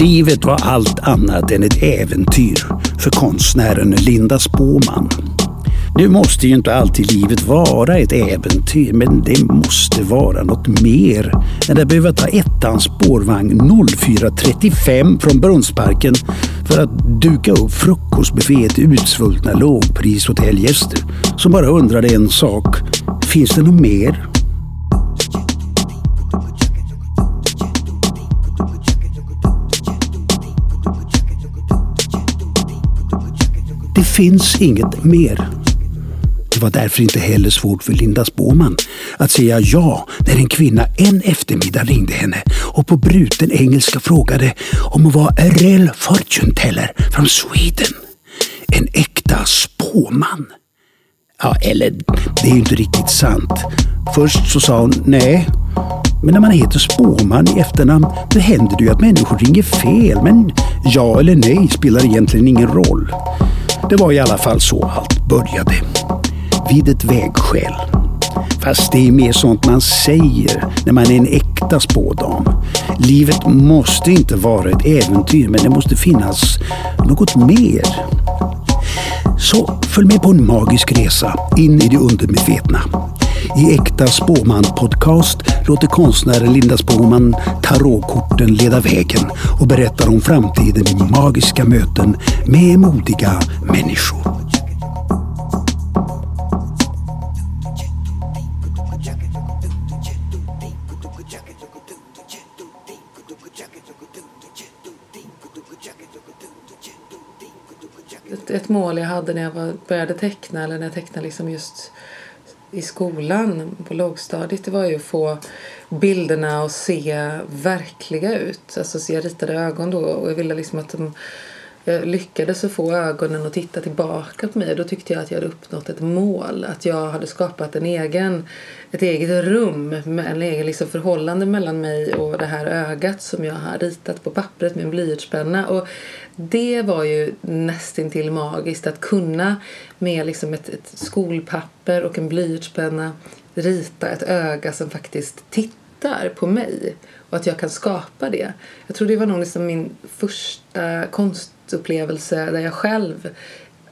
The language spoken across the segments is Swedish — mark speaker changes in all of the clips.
Speaker 1: Livet var allt annat än ett äventyr för konstnären Linda Spåman. Nu måste ju inte alltid livet vara ett äventyr, men det måste vara något mer än att behöva ta ettans spårvagn 04.35 från Brunnsparken för att duka upp frukostbuffé till utsvultna lågprishotellgäster som bara undrade en sak. Finns det något mer? Det finns inget mer. Det var därför inte heller svårt för Linda Spåman att säga ja när en kvinna en eftermiddag ringde henne och på bruten engelska frågade om hon var a real fortune teller från Sweden. En äkta spåman. Ja, eller det är ju inte riktigt sant. Först så sa hon nej. Men när man heter spåman i efternamn då händer det ju att människor ringer fel. Men ja eller nej spelar egentligen ingen roll. Det var i alla fall så allt började. Vid ett vägskäl. Fast det är mer sånt man säger när man är en äkta spådam. Livet måste inte vara ett äventyr men det måste finnas något mer. Så följ med på en magisk resa in i det undermedvetna. I Äkta Spåman Podcast låter konstnären Linda Spåman tarotkorten leda vägen och berättar om framtiden i magiska möten med modiga människor.
Speaker 2: Ett, ett mål jag hade när jag var, började teckna eller när jag tecknade liksom just i skolan på lågstadiet det var ju att få bilderna att se verkliga ut. Alltså så jag ritade ögon då och jag ville liksom att de, jag lyckades att få ögonen att titta tillbaka på mig. Då tyckte jag att jag hade uppnått ett mål. Att jag hade skapat en egen, ett eget rum med en egen liksom förhållande mellan mig och det här ögat som jag har ritat på pappret med en blyertspenna. Och det var ju nästintill magiskt att kunna med liksom ett, ett skolpapper och en blyertspenna rita ett öga som faktiskt tittar på mig och att jag kan skapa det. Jag tror det var nog liksom min första konst konstupplevelse där jag själv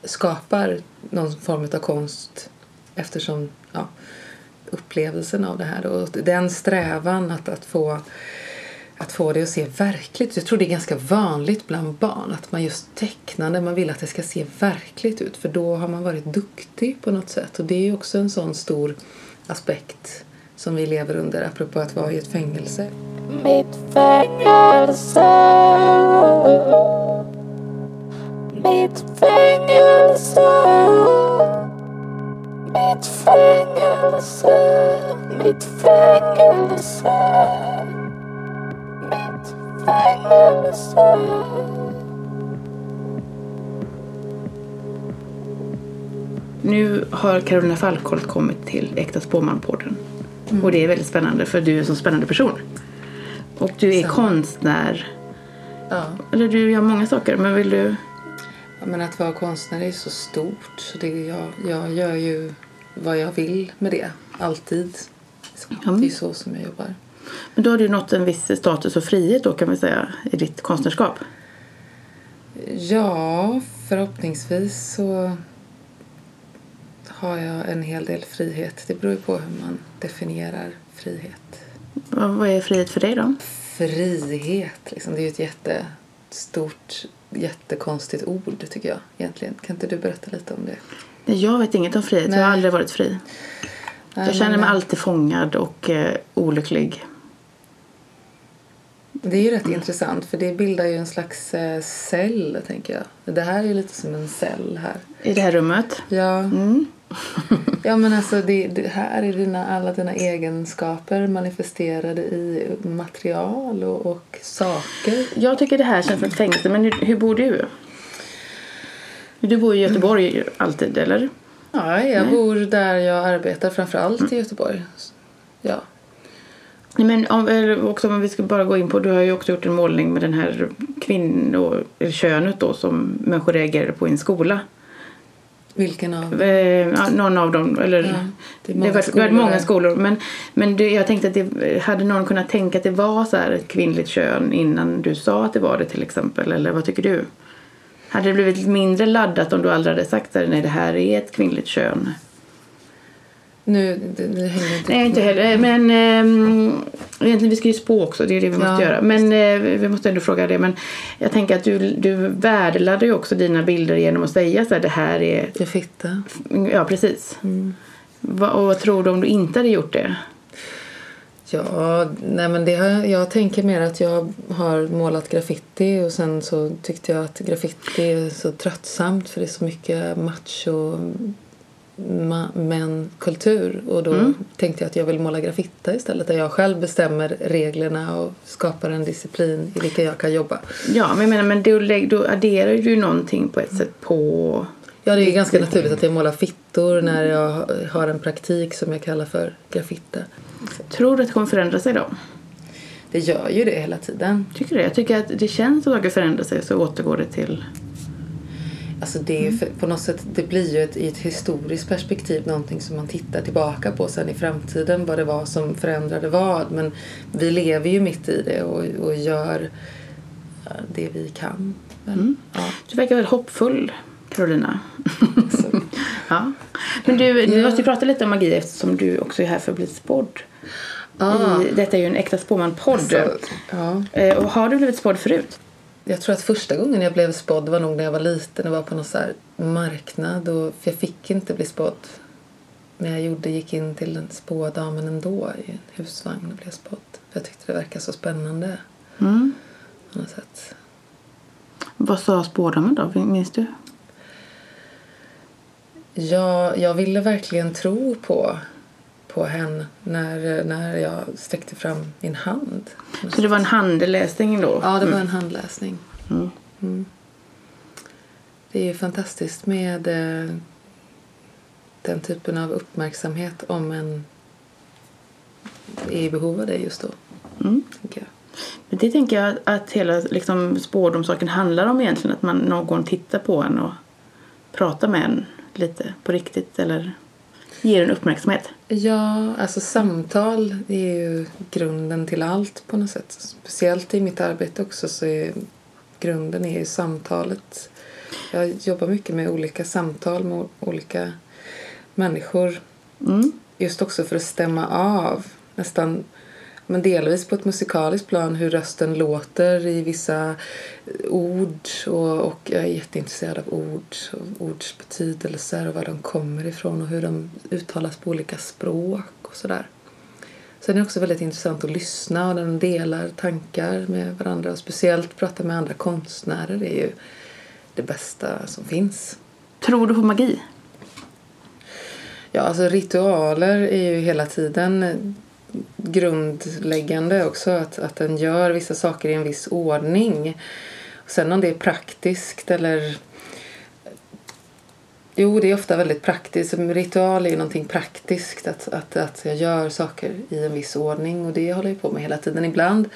Speaker 2: skapar någon form av konst eftersom ja, upplevelsen av det här och den strävan att, att få att få det att se verkligt. Jag tror det är ganska vanligt bland barn att man just tecknar när man vill att det ska se verkligt ut. För då har man varit duktig på något sätt. Och det är också en sån stor aspekt som vi lever under apropå att vara i ett fängelse.
Speaker 3: Mitt fängelse. Mitt fängelse Mitt fängelse Mitt fängelse Mitt fängelse
Speaker 4: Nu har Carolina Falkholt kommit till Äkta Spåman-podden. Mm. Och det är väldigt spännande för du är en så spännande person. Och du är så. konstnär.
Speaker 2: Ja.
Speaker 4: Eller du gör många saker, men vill du?
Speaker 2: Men att vara konstnär är så stort. Så det, jag, jag gör ju vad jag vill med det, alltid. Mm. Det är så som jag jobbar.
Speaker 4: Men då har du nått en viss status och frihet då kan man säga i ditt konstnärskap?
Speaker 2: Ja, förhoppningsvis så har jag en hel del frihet. Det beror ju på hur man definierar frihet.
Speaker 4: Vad är frihet för dig då?
Speaker 2: Frihet, liksom, det är ju ett jättestort, jättekonstigt ord tycker jag egentligen. Kan inte du berätta lite om det?
Speaker 4: Nej, jag vet inget om frihet. Nej. Jag har aldrig varit fri. Nej, jag känner mig alltid fångad och eh, olycklig.
Speaker 2: Det är ju rätt mm. intressant för det bildar ju en slags eh, cell tänker jag. Det här är ju lite som en cell här.
Speaker 4: I det här rummet?
Speaker 2: Ja.
Speaker 4: Mm.
Speaker 2: ja men alltså det, det, här är dina, alla dina egenskaper manifesterade i material och, och saker.
Speaker 4: Jag tycker det här känns som ett fängelse men hur, hur bor du? Du bor i Göteborg mm. alltid eller?
Speaker 2: Ja, jag Nej. bor där jag arbetar framförallt mm. i Göteborg. Ja.
Speaker 4: Men om, också om vi ska bara gå in på, du har ju också gjort en målning med den här kvinno, könet då som människor reagerade på i en skola.
Speaker 2: Vilken av?
Speaker 4: Eh, någon av dem. Eller,
Speaker 2: Ja,
Speaker 4: det,
Speaker 2: det
Speaker 4: varit- det
Speaker 2: skolor
Speaker 4: många skolor. Men, men det, jag tänkte att det, hade någon kunnat tänka att det var så här ett kvinnligt kön innan du sa att det var det till exempel? Eller vad tycker du? Hade det blivit mindre laddat om du aldrig hade sagt att nej det här är ett kvinnligt kön?
Speaker 2: Nu, det, det hänger inte
Speaker 4: Nej, inte heller. Men ehm, egentligen, vi ska ju spå också. Det är det vi måste
Speaker 2: Ja.
Speaker 4: göra. Men eh, vi måste ändå fråga det. Men jag tänker att du, du värdeladdar ju också dina bilder genom att säga så här, det här är...
Speaker 2: Jag fitta.
Speaker 4: Ja, precis. Va, och vad tror du om du inte hade gjort det?
Speaker 2: Ja, nej men det har, jag- jag tänker mer att jag har målat graffiti och sen så tyckte jag att graffiti är så tröttsamt för det är så mycket macho ma- män-kultur och då tänkte jag att jag vill måla graffita istället där jag själv bestämmer reglerna och skapar en disciplin i vilken jag kan jobba.
Speaker 4: Ja, men jag menar, men då, då adderar du ju någonting på ett sätt på...
Speaker 2: Ja, det är ganska naturligt att jag målar fittor när jag har en praktik som jag kallar för graffita.
Speaker 4: Tror du att det kommer förändra sig då?
Speaker 2: Det gör ju det hela tiden.
Speaker 4: Tycker du det? Jag tycker att det känns som att saker förändrar sig så återgår det till...
Speaker 2: Alltså det är ju för, på något sätt, det blir ju ett, i ett historiskt perspektiv någonting som man tittar tillbaka på sen i framtiden vad det var som förändrade vad. Men vi lever ju mitt i det och, och gör det vi kan. väl. Ja,
Speaker 4: Du verkar väldigt hoppfull, Carolina.
Speaker 2: så.
Speaker 4: ja. Men du,
Speaker 2: Ja.
Speaker 4: måste ju prata lite om magi eftersom du också är här för att bli spådd.
Speaker 2: Ah.
Speaker 4: I, detta är ju en äkta spåman-podd.
Speaker 2: Så, ja.
Speaker 4: Eh, och har du blivit spådd förut?
Speaker 2: Jag tror att första gången jag blev spådd var nog när jag var liten och var på någon så marknad. Och, för jag fick inte bli spådd. Men jag gjorde, gick in till en spådamen ändå i en husvagn och blev spådd. För jag tyckte det verkade så spännande
Speaker 4: Mm.
Speaker 2: på något sätt.
Speaker 4: Vad sa spårdamen då? Minns du?
Speaker 2: Ja, jag ville verkligen tro på, på henne när, när jag sträckte fram min hand.
Speaker 4: Så det var en handläsning då?
Speaker 2: Ja, det var en handläsning.
Speaker 4: Mm.
Speaker 2: Mm. Det är ju fantastiskt med eh, den typen av uppmärksamhet om en är i behov av det just då.
Speaker 4: Mm.
Speaker 2: Tänker.
Speaker 4: Men det tänker jag att hela liksom, spårdomssaken handlar om egentligen. Att man, någon tittar på en och pratar med en lite på riktigt eller ger en uppmärksamhet.
Speaker 2: Ja, alltså samtal är ju grunden till allt på något sätt. Speciellt i mitt arbete också så är grunden är ju samtalet. Jag jobbar mycket med olika samtal med olika människor.
Speaker 4: Mm.
Speaker 2: Just också för att stämma av nästan men delvis på ett musikaliskt plan hur rösten låter i vissa ord och, och jag är jätteintresserad av ord och ords betydelser och var de kommer ifrån och hur de uttalas på olika språk och sådär. Sen är det också väldigt intressant att lyssna och den delar tankar med varandra och speciellt prata med andra konstnärer är ju det bästa som finns.
Speaker 4: Tror du på magi?
Speaker 2: Ja, alltså ritualer är ju hela tiden grundläggande också. Att, att den gör vissa saker i en viss ordning. Sen om det är praktiskt eller... Jo, det är ofta väldigt praktiskt. Ritual är ju någonting praktiskt. Att, att, att jag gör saker i en viss ordning. Och det håller jag på med hela tiden. Ibland,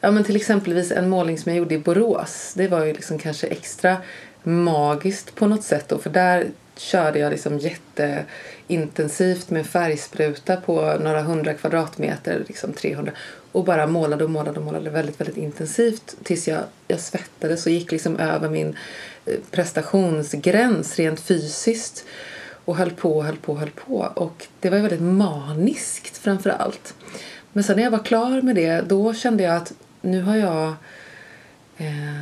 Speaker 2: ja men till exempelvis en målning som jag gjorde i Borås. Det var ju liksom kanske extra magiskt på något sätt. Då, för där körde jag liksom jätteintensivt med färgspruta på några hundra kvadratmeter, liksom 300 och bara målade och målade och målade väldigt, väldigt intensivt tills jag, jag svettades och gick liksom över min eh, prestationsgräns rent fysiskt och höll på och höll på och höll på och det var väldigt maniskt framför allt. Men sen när jag var klar med det då kände jag att nu har jag eh,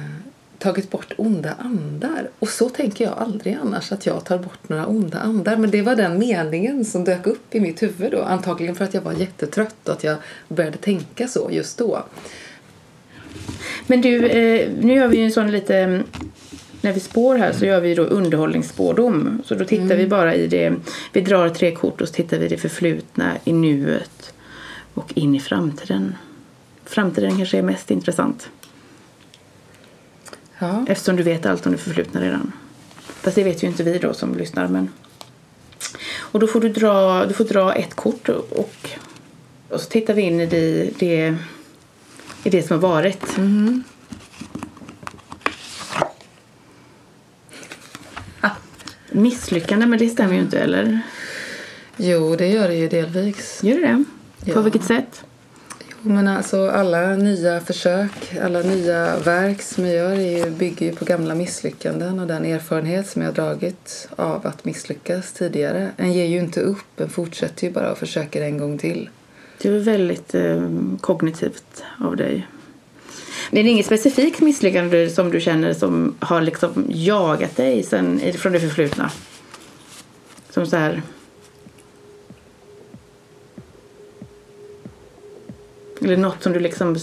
Speaker 2: tagit bort onda andar. Och så tänker jag aldrig annars att jag tar bort några onda andar. Men det var den meningen som dök upp i mitt huvud då. Antagligen för att jag var jättetrött och att jag började tänka så just då.
Speaker 4: Men du, eh, nu gör vi ju en sån lite... mm, När vi spår här så gör vi då underhållningsspårdom. Så då tittar vi bara i det... Vi drar tre kort och så tittar vi i det förflutna, i nuet och in i framtiden. Framtiden kanske är mest intressant.
Speaker 2: Ja.
Speaker 4: Eftersom du vet allt om det förflutna redan. Fast det vet ju inte vi då som lyssnar. Men... Och då får du dra, du får dra ett kort och, och, så tittar vi in i det, det, i det som har varit. misslyckande, men det stämmer ju inte, eller?
Speaker 2: Jo, det gör det ju delvis.
Speaker 4: Gör det det? På
Speaker 2: Ja.
Speaker 4: vilket sätt?
Speaker 2: Men alltså alla nya försök, alla nya verk som jag gör är ju, bygger ju på gamla misslyckanden och den erfarenhet som jag har dragit av att misslyckas tidigare. En ger ju inte upp, en fortsätter ju bara och försöker en gång till.
Speaker 4: Det är väldigt eh, kognitivt av dig. Men det är inget specifikt misslyckande som du känner som har liksom jagat dig sen, från det förflutna? Som så här... Eller något som du liksom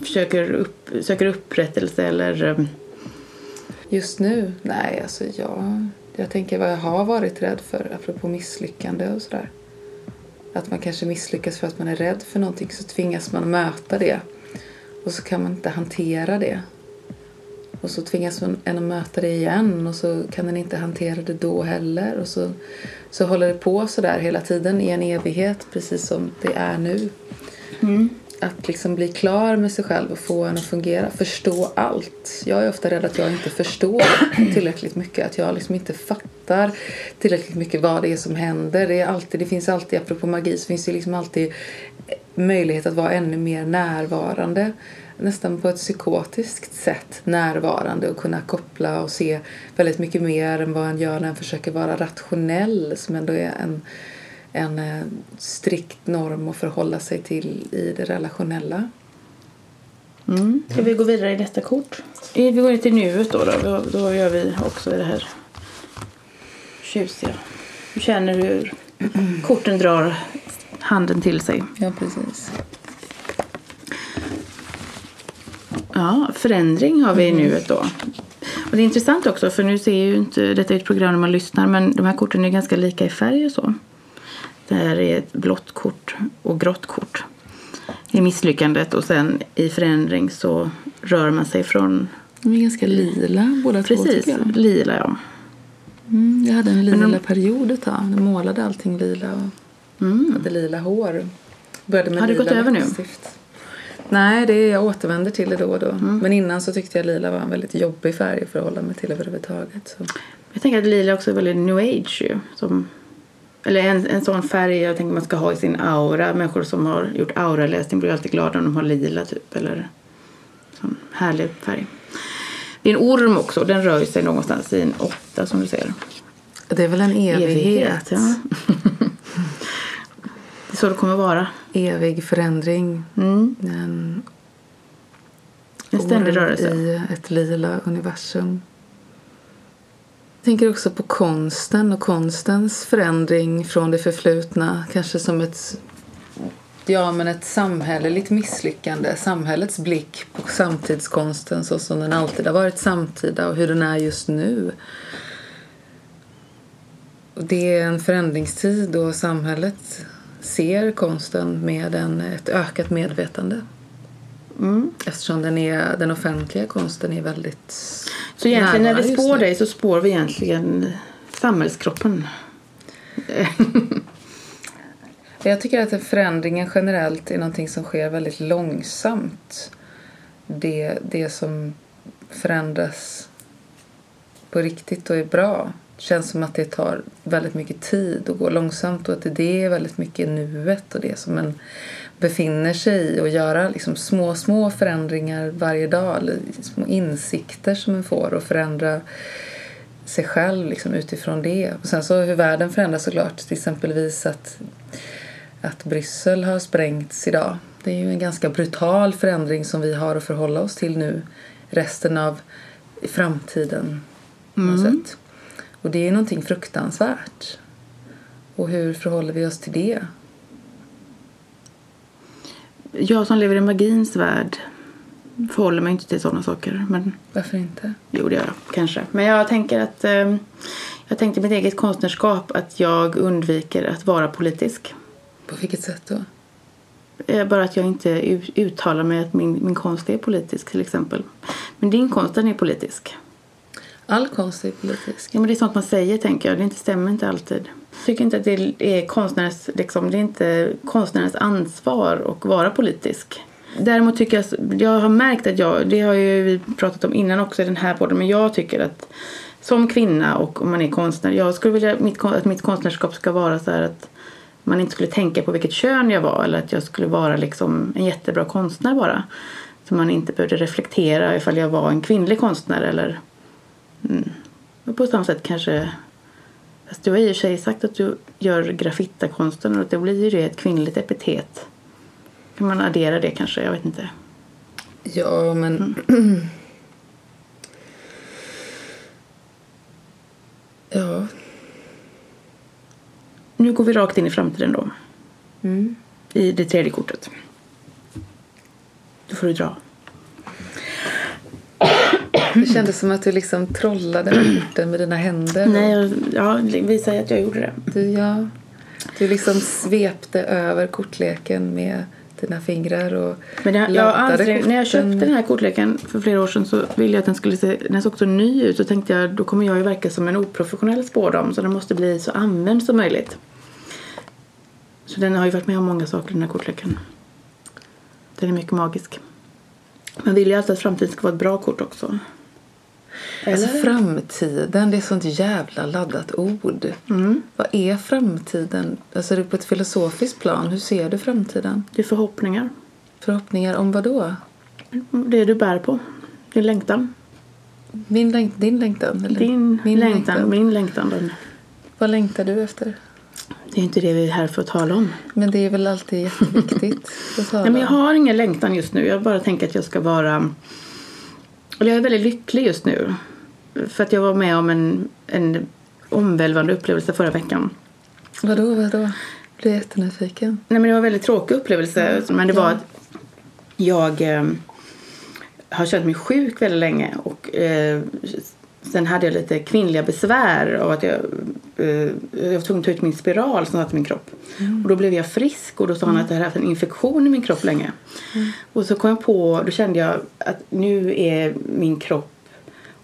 Speaker 4: försöker upp, söker upprättelse eller... eh,
Speaker 2: Just nu? Nej, alltså jag, jag tänker vad jag har varit rädd för, apropå misslyckande och sådär. Att man kanske misslyckas för att man är rädd för någonting så tvingas man möta det. Och så kan man inte hantera det. Och så tvingas man en att möta det igen och så kan den inte hantera det då heller. Och så, så håller det på sådär hela tiden i en evighet, precis som det är nu. Att liksom bli klar med sig själv och få en att fungera. Förstå allt. Jag är ofta rädd att jag inte förstår tillräckligt mycket. Att jag liksom inte fattar tillräckligt mycket vad det är som händer. Det, är alltid, det finns alltid, apropå magi, så finns det liksom alltid möjlighet att vara ännu mer närvarande. Nästan på ett psykotiskt sätt närvarande och kunna koppla och se väldigt mycket mer än vad en gör när en försöker vara rationell som ändå är en en eh, strikt norm att förhålla sig till i det relationella.
Speaker 4: Mm. Ska vi gå vidare i nästa kort? Eh, Vi går in till nuet då. Då, då, då gör vi också det här tjusiga. Du känner hur korten drar handen till sig.
Speaker 2: Ja, precis.
Speaker 4: Ja, förändring har vi i nuet då. Och det är intressant också för nu ser ju inte, detta är ett program när man lyssnar men de här korten är ganska lika i färg och så. Det här är ett blått kort och grått kort. I misslyckandet och sen i förändring så rör man sig från
Speaker 2: De är ganska lila båda två
Speaker 4: precis
Speaker 2: tycker jag.
Speaker 4: lila ja.
Speaker 2: Mm, jag hade en lila
Speaker 4: de-
Speaker 2: period ett tag. Jag målade allting lila och
Speaker 4: Mm.
Speaker 2: hade lila hår. Började med
Speaker 4: Har
Speaker 2: lila
Speaker 4: gått över nu?
Speaker 2: läppstift. Nej, det är, jag återvänder till det då och då.
Speaker 4: Mm.
Speaker 2: Men innan så tyckte jag lila var en väldigt jobbig färg att förhålla mig till överhuvudtaget. Så.
Speaker 4: Jag tänker att lila också är väldigt new age ju. Som, eller en, en sån färg jag tänker man ska ha i sin aura. Människor som har gjort auraläsning blir alltid glada om de har lila typ. Eller sån härlig färg. Det är en orm också. Den rör sig någonstans i en åtta som du ser.
Speaker 2: Det är väl en evighet.
Speaker 4: ja. det är så det kommer vara.
Speaker 2: Evig förändring.
Speaker 4: Mm.
Speaker 2: En
Speaker 4: En ständig rörelse.
Speaker 2: i ett lila universum. Jag tänker också på konsten och konstens förändring från det förflutna. Kanske som ett, ja, men ett samhälleligt misslyckande. Samhällets blick på samtidskonsten så som den alltid har varit samtida och hur den är just nu. Det är en förändringstid då samhället ser konsten med en, ett ökat medvetande.
Speaker 4: Mm.
Speaker 2: Eftersom den, är, den offentliga konsten är väldigt
Speaker 4: Så egentligen när vi spår dig så spår vi egentligen samhällskroppen.
Speaker 2: Jag tycker att förändringen generellt är någonting som sker väldigt långsamt. Det, det som förändras på riktigt och är bra känns som att det tar väldigt mycket tid och går långsamt och att det är väldigt mycket nuet och det som en befinner sig i och göra liksom små, små förändringar varje dag eller små insikter som en får och förändra sig själv liksom utifrån det. Och sen så hur världen förändras såklart. Till exempelvis att, att Bryssel har sprängts idag. Det är ju en ganska brutal förändring som vi har att förhålla oss till nu resten av framtiden på något sätt. Och det är någonting fruktansvärt. Och hur förhåller vi oss till det?
Speaker 4: Jag som lever i magins värld förhåller mig inte till sådana saker. Men
Speaker 2: Varför inte?
Speaker 4: jo, det gör jag kanske. Men jag tänker att eh, jag tänkte mitt eget konstnärskap att jag undviker att vara politisk.
Speaker 2: På vilket sätt då?
Speaker 4: Eh, Bara att jag inte uttalar mig att min, min konst är politisk till exempel. Men din konst den är politisk.
Speaker 2: All konst är politisk.
Speaker 4: Ja, men det är sånt man säger tänker jag. Det inte stämmer inte alltid. Jag tycker inte att det är konstnärens, liksom, det är inte konstnärens ansvar att vara politisk. Däremot tycker jag, jag har märkt att jag, det har ju vi pratat om innan också i den här podden, men jag tycker att som kvinna och om man är konstnär. Jag skulle vilja mitt, att mitt konstnärskap ska vara så här att man inte skulle tänka på vilket kön jag var eller att jag skulle vara liksom en jättebra konstnär bara. Så man inte behövde reflektera ifall jag var en kvinnlig konstnär eller mm. Och på samma sätt kanske Fast du har i och för sig sagt att du gör graffitakonsten och då blir ju det ett kvinnligt epitet. Kan man addera det kanske? Jag vet inte.
Speaker 2: Ja, men... ja.
Speaker 4: Nu går vi rakt in i framtiden då.
Speaker 2: Mm.
Speaker 4: I det tredje kortet. Då får du dra.
Speaker 2: Det kändes som att du liksom trollade med korten med dina händer.
Speaker 4: Nej, jag, ja, vi säger att jag gjorde det.
Speaker 2: Du, ja, du liksom svepte över kortleken med dina fingrar och
Speaker 4: Men jag, jag ansträng, när jag köpte den här kortleken för flera år sedan så ville jag att den skulle se, den såg så ny ut så tänkte jag då kommer jag ju verka som en oprofessionell spårdam så den måste bli så använd som möjligt. Så den har ju varit med om många saker den här kortleken. Den är mycket magisk. Man vill ju alltid att framtiden ska vara ett bra kort också.
Speaker 2: Alltså framtiden, det är sånt jävla laddat ord.
Speaker 4: Mm.
Speaker 2: Vad är framtiden? Alltså är det på ett filosofiskt plan, hur ser du framtiden?
Speaker 4: Det är förhoppningar.
Speaker 2: Förhoppningar om vad då?
Speaker 4: Det du bär på. Din längtan.
Speaker 2: Min längt, din längtan? Eller?
Speaker 4: Din
Speaker 2: Min
Speaker 4: längtan. Min längtan. Den.
Speaker 2: Vad längtar du efter?
Speaker 4: Det är inte det vi är här för att tala om.
Speaker 2: Men det är väl alltid jätteviktigt att tala
Speaker 4: Nej, men jag har ingen längtan just nu. Jag bara tänker att jag ska vara... Jag är väldigt lycklig just nu. För att jag var med om en, en omvälvande upplevelse förra veckan.
Speaker 2: Vadå, vadå? Blir jättenyfiken.
Speaker 4: Nej, men det var en väldigt tråkig upplevelse. Men det var att jag eh, har känt mig sjuk väldigt länge. Och eh, sen hade jag lite kvinnliga besvär av att jag, eh, jag var tvungen att ta ut min spiral som satt i min kropp. Och då blev jag frisk och då sa han att jag hade haft en infektion i min kropp länge. Och så kom jag på, då kände jag att nu är min kropp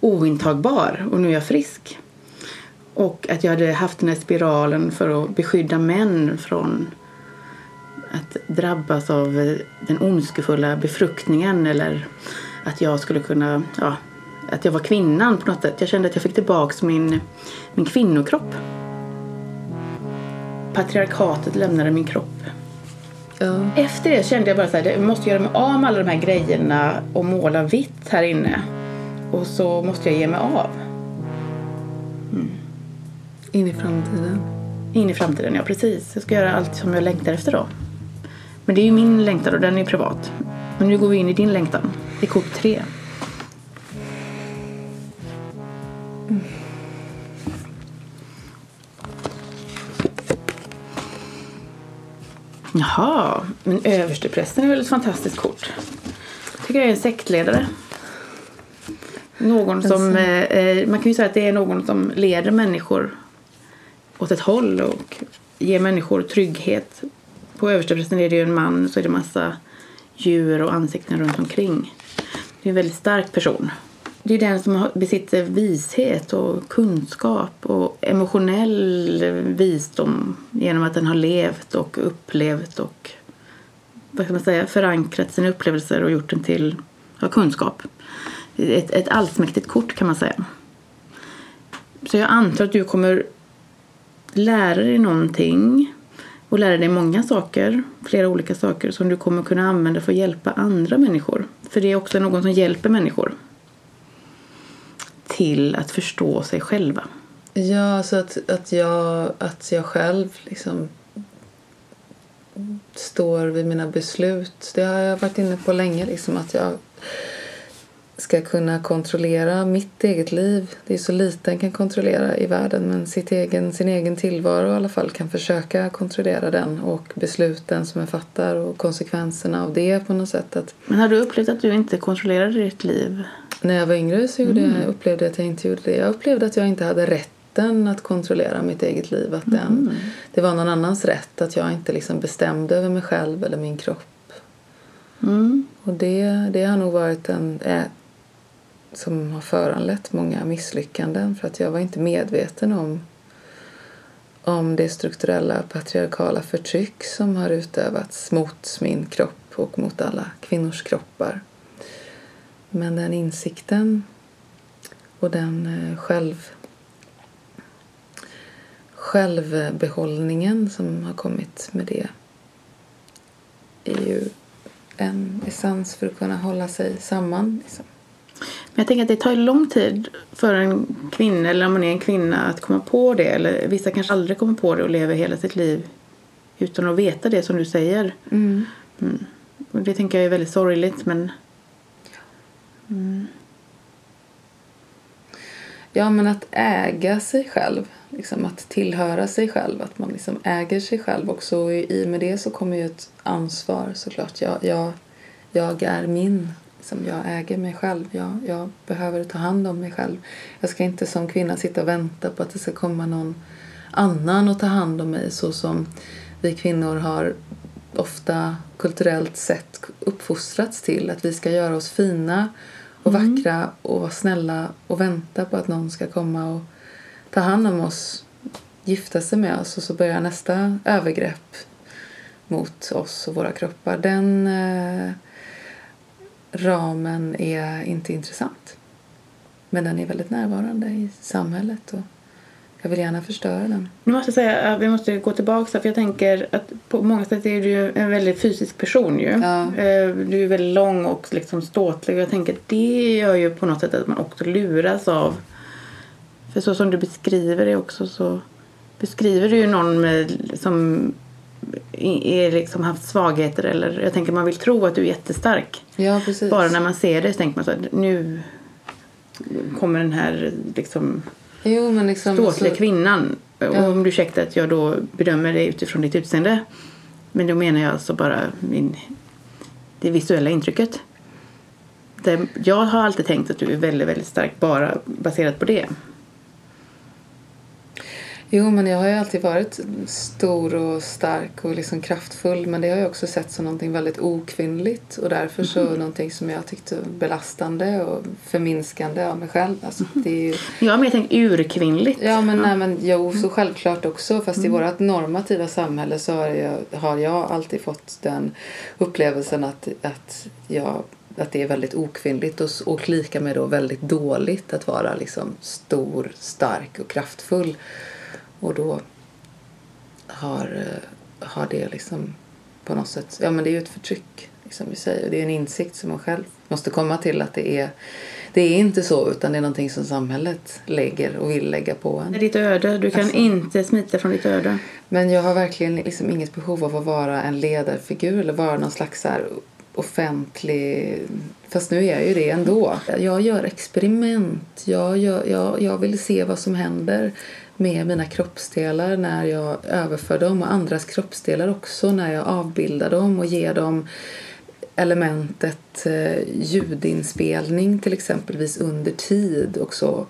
Speaker 4: ointagbar och nu är jag frisk. Och att jag hade haft den här spiralen för att beskydda män från att drabbas av den ondskefulla befruktningen eller att jag skulle kunna, ja, att jag var kvinnan på något sätt. Jag kände att jag fick tillbaks min, min kvinnokropp. Patriarkatet lämnade min kropp.
Speaker 2: Ja.
Speaker 4: Efter det kände jag bara så här, jag måste göra mig av med alla de här grejerna och måla vitt här inne. Och så måste jag ge mig av.
Speaker 2: In i framtiden.
Speaker 4: In i framtiden, ja precis. Jag ska göra allt som jag längtar efter då. Men det är ju min längtan och den är privat. Men nu går vi in i din längtan. I kort tre. Jaha, men översteprästen är väl ett fantastiskt kort. tycker jag är en sektledare. Någon som, eh, eh, man kan ju säga att det är någon som leder människor åt ett håll och ger människor trygghet. På översteprästen är det ju en man så är det massa djur och ansikten runt omkring. Det är en väldigt stark person. Det är den som besitter vishet och kunskap och emotionell visdom genom att den har levt och upplevt och vad ska man säga, förankrat sina upplevelser och gjort den till ja, kunskap. Ett, ett allsmäktigt kort kan man säga. Så jag antar att du kommer lära dig någonting och lära dig många saker, flera olika saker som du kommer kunna använda för att hjälpa andra människor. För det är också någon som hjälper människor till att förstå sig själva.
Speaker 2: Ja, så att, att, jag, att jag själv liksom står vid mina beslut. Det har jag varit inne på länge, liksom att jag ska kunna kontrollera mitt eget liv. Det är så lite en kan kontrollera i världen men sitt egen, sin egen tillvaro i alla fall kan försöka kontrollera den och besluten som jag fattar och konsekvenserna av det på något sätt. Att
Speaker 4: Men har du upplevt att du inte kontrollerade ditt liv?
Speaker 2: när jag var yngre så gjorde jag, upplevde jag att jag inte gjorde det. Jag upplevde att jag inte hade rätten att kontrollera mitt eget liv. Att den, Det var någon annans rätt. Att jag inte liksom bestämde över mig själv eller min kropp.
Speaker 4: Mm.
Speaker 2: Och det, det har nog varit en som har föranlett många misslyckanden. För att jag var inte medveten om, om det strukturella patriarkala förtryck som har utövats mot min kropp och mot alla kvinnors kroppar. Men den insikten och den eh, själv självbehållningen som har kommit med det är ju en essens för att kunna hålla sig samman. Liksom.
Speaker 4: Men jag tänker att det tar lång tid för en kvinna, eller om man är en kvinna, att komma på det. Eller vissa kanske aldrig kommer på det och lever hela sitt liv utan att veta det som du säger.
Speaker 2: Mm.
Speaker 4: Och det tänker jag är väldigt sorgligt men
Speaker 2: Ja, men att äga sig själv. Liksom att tillhöra sig själv. Att man liksom äger sig själv. Och i med det så kommer ju ett ansvar såklart. Jag, jag, jag är min. Liksom jag äger mig själv. Jag, jag behöver ta hand om mig själv. Jag ska inte som kvinna sitta och vänta på att det ska komma någon annan och ta hand om mig så som vi kvinnor har ofta kulturellt sett uppfostrats till. Att vi ska göra oss fina och vackra och vara snälla och vänta på att någon ska komma och ta hand om oss, gifta sig med oss och så börjar nästa övergrepp mot oss och våra kroppar. Den eh, ramen är inte intressant. Men den är väldigt närvarande i samhället och jag vill gärna förstöra den.
Speaker 4: Nu måste jag säga att vi måste gå tillbaka för jag tänker att på många sätt är du en väldigt fysisk person ju.
Speaker 2: Ja.
Speaker 4: Eh, Du är väldigt lång och liksom ståtlig och jag tänker att det gör ju på något sätt att man också luras av för så som du beskriver det också så beskriver du ju någon med, som är liksom haft svagheter eller jag tänker man vill tro att du är jättestark.
Speaker 2: Ja, precis.
Speaker 4: Bara när man ser det så tänker man så här, nu kommer den här liksom
Speaker 2: Jo, men liksom...
Speaker 4: ståtliga
Speaker 2: alltså-
Speaker 4: kvinnan.
Speaker 2: Ja.
Speaker 4: Och om du ursäktar att jag då bedömer det utifrån ditt utseende. Men då menar jag alltså bara min, det visuella intrycket. Det, jag har alltid tänkt att du är väldigt, väldigt stark bara baserat på det.
Speaker 2: Jo, men jag har ju alltid varit stor och stark och liksom kraftfull. Men det har jag också sett som någonting väldigt okvinnligt. Och därför så
Speaker 4: Mhm.
Speaker 2: någonting som jag tyckte belastande och förminskande av mig själv. Alltså,
Speaker 4: Mhm.
Speaker 2: det är ju,
Speaker 4: Jag har mer tänkt urkvinnligt.
Speaker 2: ja, men, nej, men jo,
Speaker 4: Mm.
Speaker 2: så självklart också. Fast i vårt normativa samhälle så har jag, har jag alltid fått den upplevelsen att, att jag att det är väldigt okvinnligt och, och lika med då väldigt dåligt att vara liksom stor, stark och kraftfull. Och då har, eh, har det liksom på något sätt, ja men det är ju ett förtryck liksom vi säger. Det är en insikt som man själv måste komma till att det är, det är inte så utan det är någonting som samhället lägger och vill lägga på
Speaker 4: Det är
Speaker 2: en.
Speaker 4: ditt öde. Du kan
Speaker 2: Alltså.
Speaker 4: inte smita från ditt öde.
Speaker 2: Men jag har verkligen liksom inget behov av att vara en ledarfigur eller vara någon slags så här offentlig... Fast nu är jag ju det ändå. Jag gör experiment. Jag, gör, jag, jag vill se vad som händer med mina kroppsdelar när jag överför dem och andras kroppsdelar också när jag avbildar dem och ger dem elementet eh, ljudinspelning till exempelvis under tid och så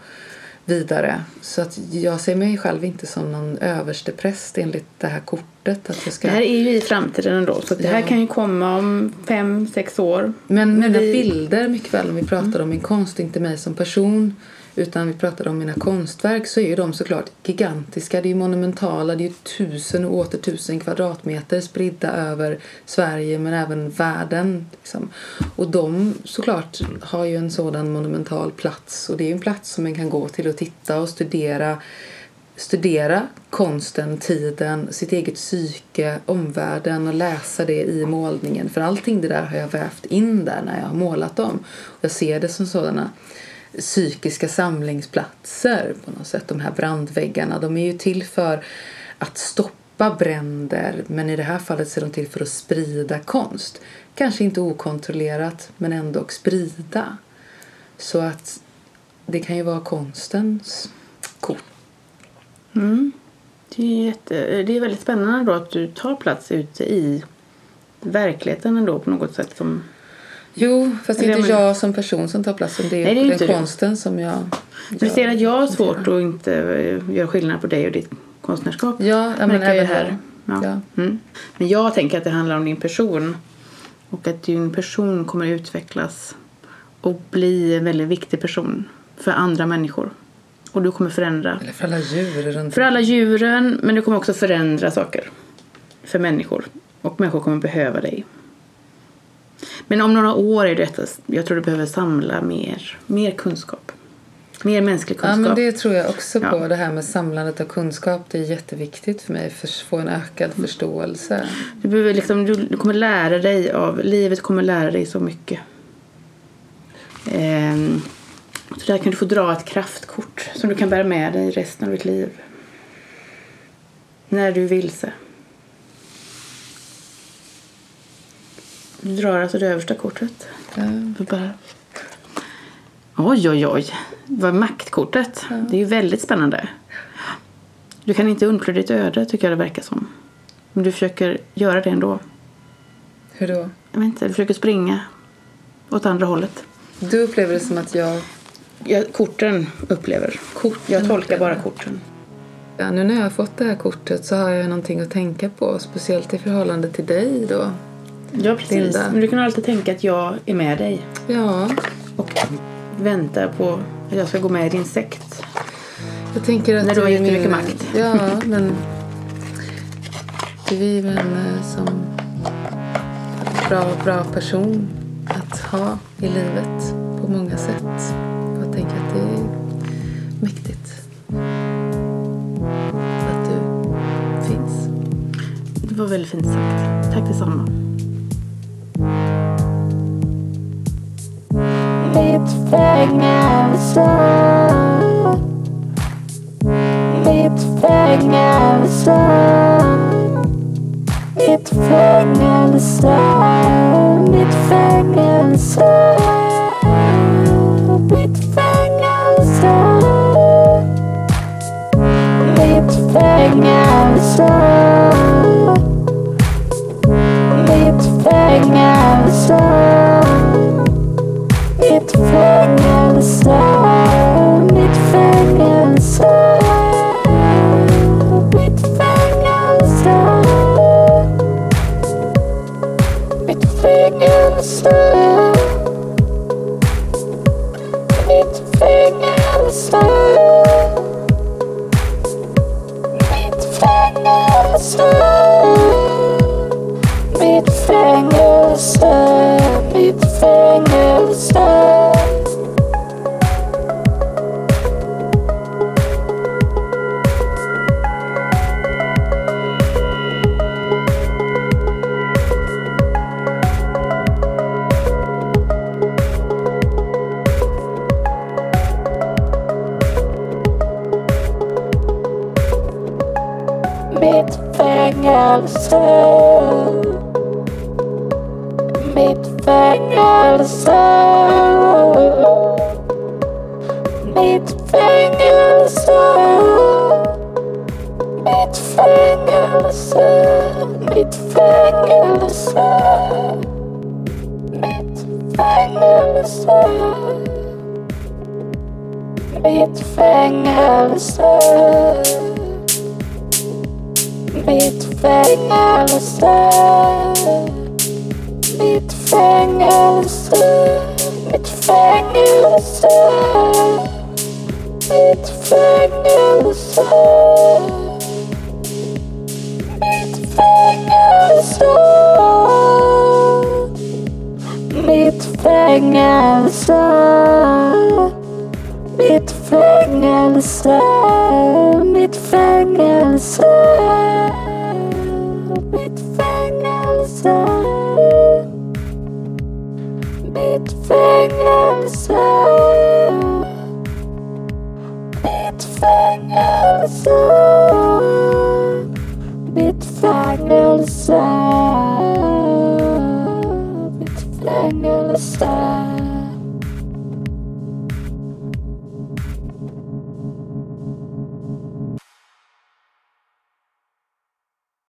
Speaker 2: vidare. Så att jag ser mig själv inte som någon överstepräst enligt det här kortet. Att jag ska...
Speaker 4: Det här är ju i framtiden ändå. Så det här
Speaker 2: Ja.
Speaker 4: kan ju komma om fem, sex år.
Speaker 2: Men mina
Speaker 4: vi-
Speaker 2: bilder, mycket väl om vi pratar om min konst, inte mig som person utan vi pratar om mina konstverk så är ju de såklart gigantiska. Det är ju monumentala, det är ju tusen och åter tusen kvadratmeter spridda över Sverige men även världen. Liksom. Och de såklart har ju en sådan monumental plats och det är ju en plats som man kan gå till och titta och studera studera konsten, tiden, sitt eget psyke, omvärlden och läsa det i målningen. För allting det där har jag vävt in där när jag har målat dem. Jag ser det som sådana psykiska samlingsplatser på något sätt. De här brandväggarna, de är ju till för att stoppa bränder men i det här fallet ser är de till för att sprida konst. Kanske inte okontrollerat men ändå sprida. Så att det kan ju vara konstens kort.
Speaker 4: Mm. Det, är jätte, det är väldigt spännande då att du tar plats ute i verkligheten ändå på något sätt. Som,
Speaker 2: Jo, fast det är inte jag som person som tar platsen. Det är,
Speaker 4: Nej, det är
Speaker 2: den
Speaker 4: inte du.
Speaker 2: konsten som jag...
Speaker 4: du ser att jag har svårt att inte eh, göra skillnad på dig och ditt konstnärskap.
Speaker 2: Ja, ja men
Speaker 4: jag
Speaker 2: även
Speaker 4: här.
Speaker 2: här.
Speaker 4: Ja.
Speaker 2: Ja.
Speaker 4: Mm. Men jag tänker att det handlar om din person. Och att din person kommer utvecklas och bli en väldigt viktig person för andra människor. Och du kommer förändra.
Speaker 2: Eller för alla djur runt
Speaker 4: För alla djuren, men du kommer också förändra saker. För människor. Och människor kommer behöva dig. Men om några år är detta, jag tror du behöver samla mer, mer kunskap. Mer mänsklig
Speaker 2: Ja,
Speaker 4: kunskap.
Speaker 2: men det tror jag också
Speaker 4: Ja.
Speaker 2: på. Det här med samlandet av kunskap. Det är jätteviktigt för mig för att få en ökad
Speaker 4: Mm.
Speaker 2: förståelse.
Speaker 4: Du, behöver liksom, du, du kommer lära dig av, livet kommer lära dig så mycket. Ehm, så där kan du få dra ett kraftkort som du kan bära med dig resten av ditt liv. När du är vilse. Du drar alltså det översta kortet.
Speaker 2: Ja.
Speaker 4: Bara... Oj, oj, oj. Vad maktkortet. Det är ju väldigt spännande. Du kan inte undfly ditt öde, tycker jag det verkar som. Men du försöker göra det ändå.
Speaker 2: Hur då?
Speaker 4: Jag vet inte, du försöker springa åt andra hållet.
Speaker 2: Du upplever det som att jag...
Speaker 4: Jag, korten upplever.
Speaker 2: Korten
Speaker 4: jag tolkar
Speaker 2: upplever.
Speaker 4: bara korten.
Speaker 2: Ja, nu när jag har fått det här kortet så har jag någonting att tänka på. Speciellt i förhållande till dig då.
Speaker 4: Ja, precis.
Speaker 2: Linda.
Speaker 4: Men du kan alltid tänka att jag är med dig.
Speaker 2: Ja,
Speaker 4: Och väntar på att jag ska gå med i din sekt.
Speaker 2: jag tänker att
Speaker 4: När du har
Speaker 2: är
Speaker 4: jättemycket
Speaker 2: min-
Speaker 4: makt.
Speaker 2: Ja, men... Du är ju en eh, som bra, bra person att ha i livet på många sätt. Jag tänker att det är mäktigt att du finns.
Speaker 4: Det var väldigt fint sagt. Tack detsamma.
Speaker 3: Mitt fängelse. Mitt fängelse. Mitt fängelse. Carousel. Meet the carousel. Meet the carousel. Meet the carousel. Meet the carousel. Meet fängelse mitt fängelse, mitt fängelse, mitt fängelse, mitt fängelse, mitt fängelse, mitt fängelse, mitt fängelse, fingers up. Mit fingers up. Mit fingers up. Mit fingers.